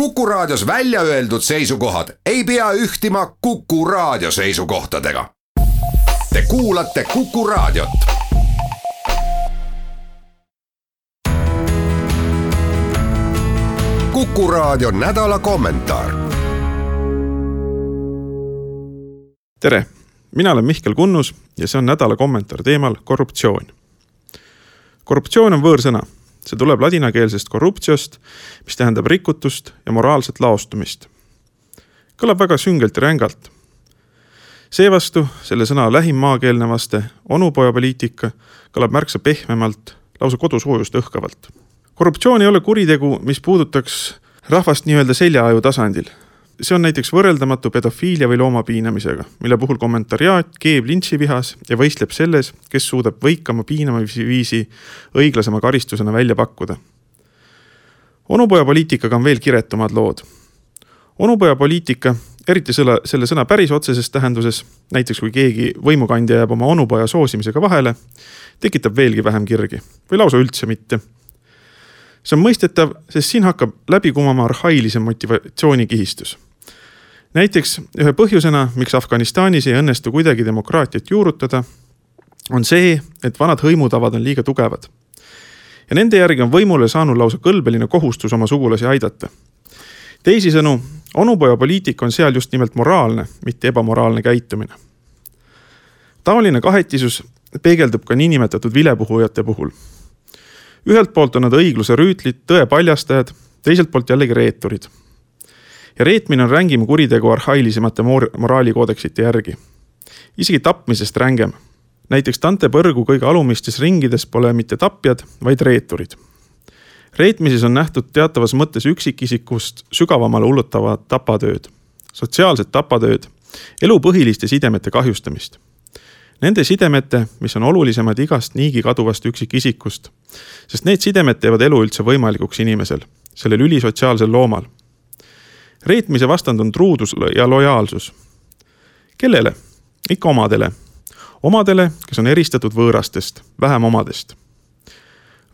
Kuku Raadios välja öeldud seisukohad ei pea ühtima Kuku Raadio seisukohtadega. Te kuulate Kuku Raadiot. kuku Raadio nädala kommentaar. tere, mina olen Mihkel Kunnus ja see on nädala kommentaar teemal korruptsioon. korruptsioon on võõrsõna see tuleb ladinakeelsest corruptiost, mis tähendab rikutust ja moraalset laostumist. kõlab väga süngelt ja rängalt. seevastu selle sõna lähim maakeelne vaste, onupojapoliitika, kõlab märksa pehmemalt, lausa kodusoojust õhkavalt. korruptsioon ei ole kuritegu, mis puudutaks rahvast nii-öelda seljaaju tasandil see on näiteks võrreldamatu pedofiilia või loomapiinamisega, mille puhul kommentariaat keeb lintšivihas ja võistleb selles, kes suudab võikama piinamisviisi õiglasema karistusena välja pakkuda. onupojapoliitikaga on veel kiretumad lood. onupojapoliitika, eriti selle, selle sõna päris otseses tähenduses, näiteks kui keegi võimukandja jääb oma onupoja soosimisega vahele, tekitab veelgi vähem kirgi või lausa üldse mitte see on mõistetav, sest siin hakkab läbi kumama arhailisem motivatsioonikihistus näiteks ühe põhjusena, miks Afganistanis ei õnnestu kuidagi demokraatiat juurutada, on see, et vanad hõimutavad on liiga tugevad. ja nende järgi on võimule saanud lausa kõlbeline kohustus oma sugulasi aidata. teisisõnu, onupojapoliitika on seal just nimelt moraalne, mitte ebamoraalne käitumine. taoline kahetisus peegeldub ka niinimetatud vilepuhujate puhul. ühelt poolt on nad õigluse rüütlid, tõe paljastajad, teiselt poolt jällegi reeturid ja reetmine on rängim kuritegu arhailisemate moraalikoodeksite järgi. isegi tapmisest rängem. näiteks Dante põrgu kõige alumistes ringides pole mitte tapjad, vaid reeturid. reetmises on nähtud teatavas mõttes üksikisikust sügavamale ullutavat tapatööd, sotsiaalset tapatööd, elu põhiliste sidemete kahjustamist Nende sidemete, mis on olulisemad igast niigi kaduvast üksikisikust. sest need sidemed teevad elu üldse võimalikuks inimesel, sellel ülisotsiaalsel loomal reetmise vastand on truudus ja lojaalsus. kellele? ikka omadele. omadele, kes on eristatud võõrastest, vähem omadest.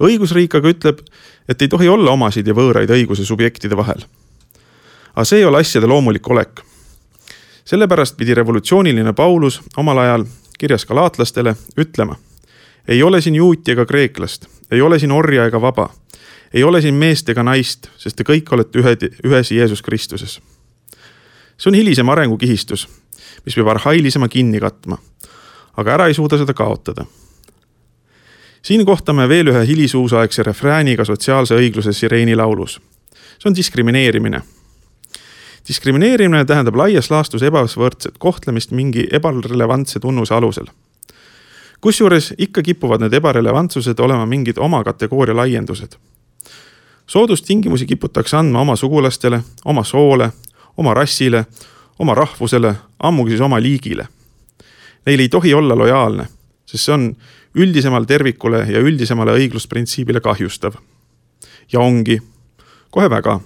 õigusriik aga ütleb, et ei tohi olla omasid ja võõraid õiguse subjektide vahel. aga see ei ole asjade loomulik olek. sellepärast pidi revolutsiooniline Paulus omal ajal kirjas galaatlastele ütlema. ei ole siin juuti ega kreeklast, ei ole siin orja ega vaba ei ole siin meest ega naist, sest te kõik olete ühed, ühes Jeesus Kristuses. see on hilisem arengukihistus, mis peab arhailisema kinni katma. aga ära ei suuda seda kaotada. siin kohtame veel ühe hilisuusaegse refrääniga sotsiaalse õigluse sireeni laulus. see on diskrimineerimine diskrimineerimine tähendab laias laastus ebavõrdset kohtlemist mingi ebarelevantse tunnuse alusel. kusjuures ikka kipuvad need ebarelevantsused olema mingid oma kategooria laiendused soodustingimusi kiputakse andma oma sugulastele, oma soole, oma rassile, oma rahvusele, ammugi siis oma liigile. Neil ei tohi olla lojaalne, sest see on üldisemale tervikule ja üldisemale õiglusprintsiibile kahjustav. ja ongi, kohe väga.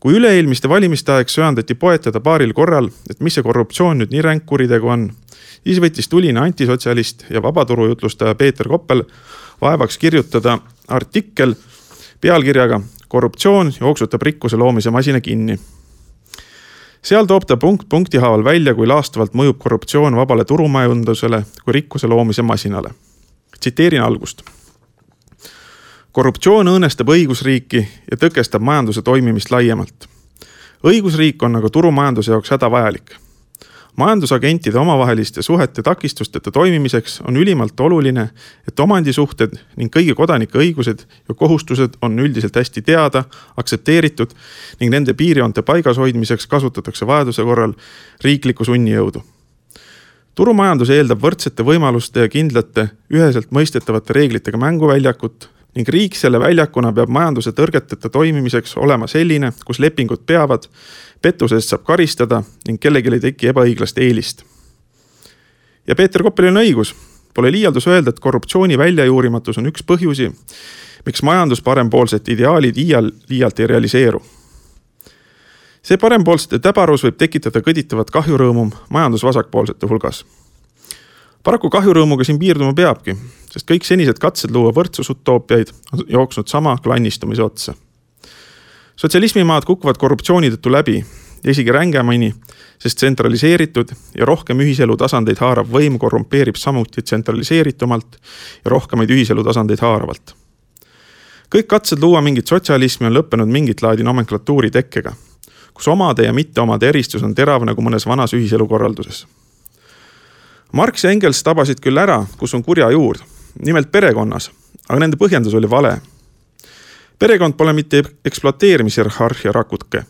kui üle-eelmiste valimiste aeg söandati poetada paaril korral, et mis see korruptsioon nüüd nii ränk kuritegu on, siis võttis tuline antisotsialist ja vabaturujutlustaja Peeter Koppel vaevaks kirjutada artikkel pealkirjaga Korruptsioon jooksutab rikkuse loomise masina kinni. seal toob ta punkt punkti haaval välja, kui laastavalt mõjub korruptsioon vabale turumajandusele kui rikkuse loomise masinale. tsiteerin algust. korruptsioon õõnestab õigusriiki ja tõkestab majanduse toimimist laiemalt. õigusriik on aga turumajanduse jaoks hädavajalik majandusagentide omavaheliste suhete takistusteta toimimiseks on ülimalt oluline, et omandisuhted ning kõigi kodanike õigused ja kohustused on üldiselt hästi teada, aktsepteeritud ning nende piirjoonte paigas hoidmiseks kasutatakse vajaduse korral riiklikku sunnijõudu. turumajandus eeldab võrdsete võimaluste ja kindlate, üheselt mõistetavate reeglitega mänguväljakut ning riik selle väljakuna peab majanduse tõrgeteta toimimiseks olema selline, kus lepingud peavad pettuse eest saab karistada ning kellelgi ei teki ebaõiglast eelist. ja Peeter Koppelil on õigus, pole liialdus öelda, et korruptsiooni väljajuurimatus on üks põhjusi, miks majandus parempoolsete ideaalid iial liialt ei realiseeru. see parempoolsete täbarus võib tekitada kõditavat kahjurõõmu majandusvasakpoolsete hulgas. Paraku kahjurõõmuga siin piirduma peabki, sest kõik senised katsed luua võrdsusutoopiaid on jooksnud sama klannistumise otsa sotsialismimaad kukuvad korruptsiooni tõttu läbi ja isegi rängemini, sest tsentraliseeritud ja rohkem ühiselu tasandeid haarav võim korrumpeerib samuti tsentraliseeritumalt ja rohkemaid ühiselu tasandeid haaravalt. kõik katsed luua mingit sotsialismi on lõppenud mingit laadi nomenklatuuri tekkega, kus omade ja mitteomade eristus on terav nagu mõnes vanas ühiselukorralduses. Marx ja Engels tabasid küll ära, kus on kurja juur, nimelt perekonnas, aga nende põhjendus oli vale perekond pole mitte ekspluateerimiserharhia rakuke,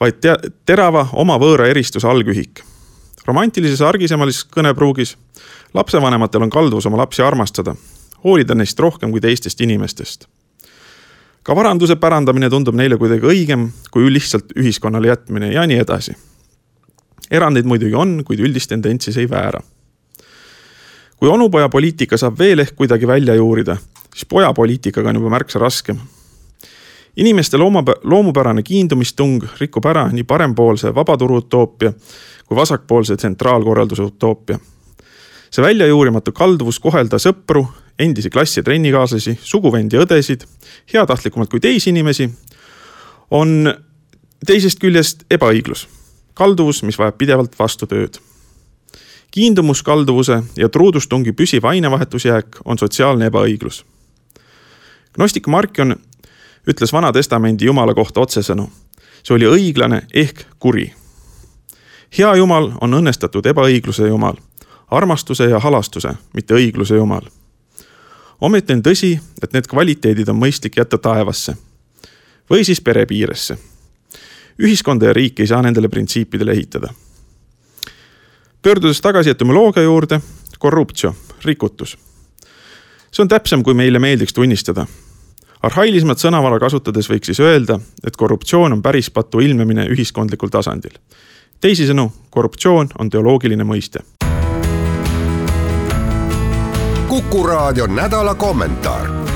vaid te terava oma võõra eristuse algühik. romantilises argisemalises kõnepruugis lapsevanematel on kalduvus oma lapsi armastada, hoolida neist rohkem kui teistest inimestest. ka varanduse pärandamine tundub neile kuidagi õigem kui lihtsalt ühiskonnale jätmine ja nii edasi. erandeid muidugi on, kuid üldist tendentsi see ei väära kui onupoja poliitika saab veel ehk kuidagi välja juurida, siis pojapoliitikaga on juba märksa raskem. Inimeste looma, loomupärane kiindumistung rikub ära nii parempoolse vabaturu utoopia kui vasakpoolse tsentraalkorralduse utoopia. see väljajuurimatu kalduvus kohelda sõpru, endisi klassi trennikaaslasi, suguvendi õdesid heatahtlikumalt kui teisi inimesi on teisest küljest ebaõiglus, kalduvus, mis vajab pidevalt vastutööd kiindumus kalduvuse ja truudustungi püsiv ainevahetusjääk on sotsiaalne ebaõiglus. gnostik Markion ütles Vana Testamendi Jumala kohta otsesõnu. see oli õiglane ehk kuri. hea Jumal on õnnestatud ebaõigluse Jumal, armastuse ja halastuse, mitte õigluse Jumal. ometi on tõsi, et need kvaliteedid on mõistlik jätta taevasse või siis pere piiresse. ühiskonda ja riiki ei saa nendele printsiipidele ehitada. Pöördudes tagasi etümoloogia juurde, korruptio, rikutus. see on täpsem, kui meile meeldiks tunnistada arhailisemat sõnavara kasutades võiks siis öelda, et korruptsioon on pärispatu ilmnemine ühiskondlikul tasandil. teisisõnu, korruptsioon on teoloogiline mõiste. kuku raadio nädala kommentaar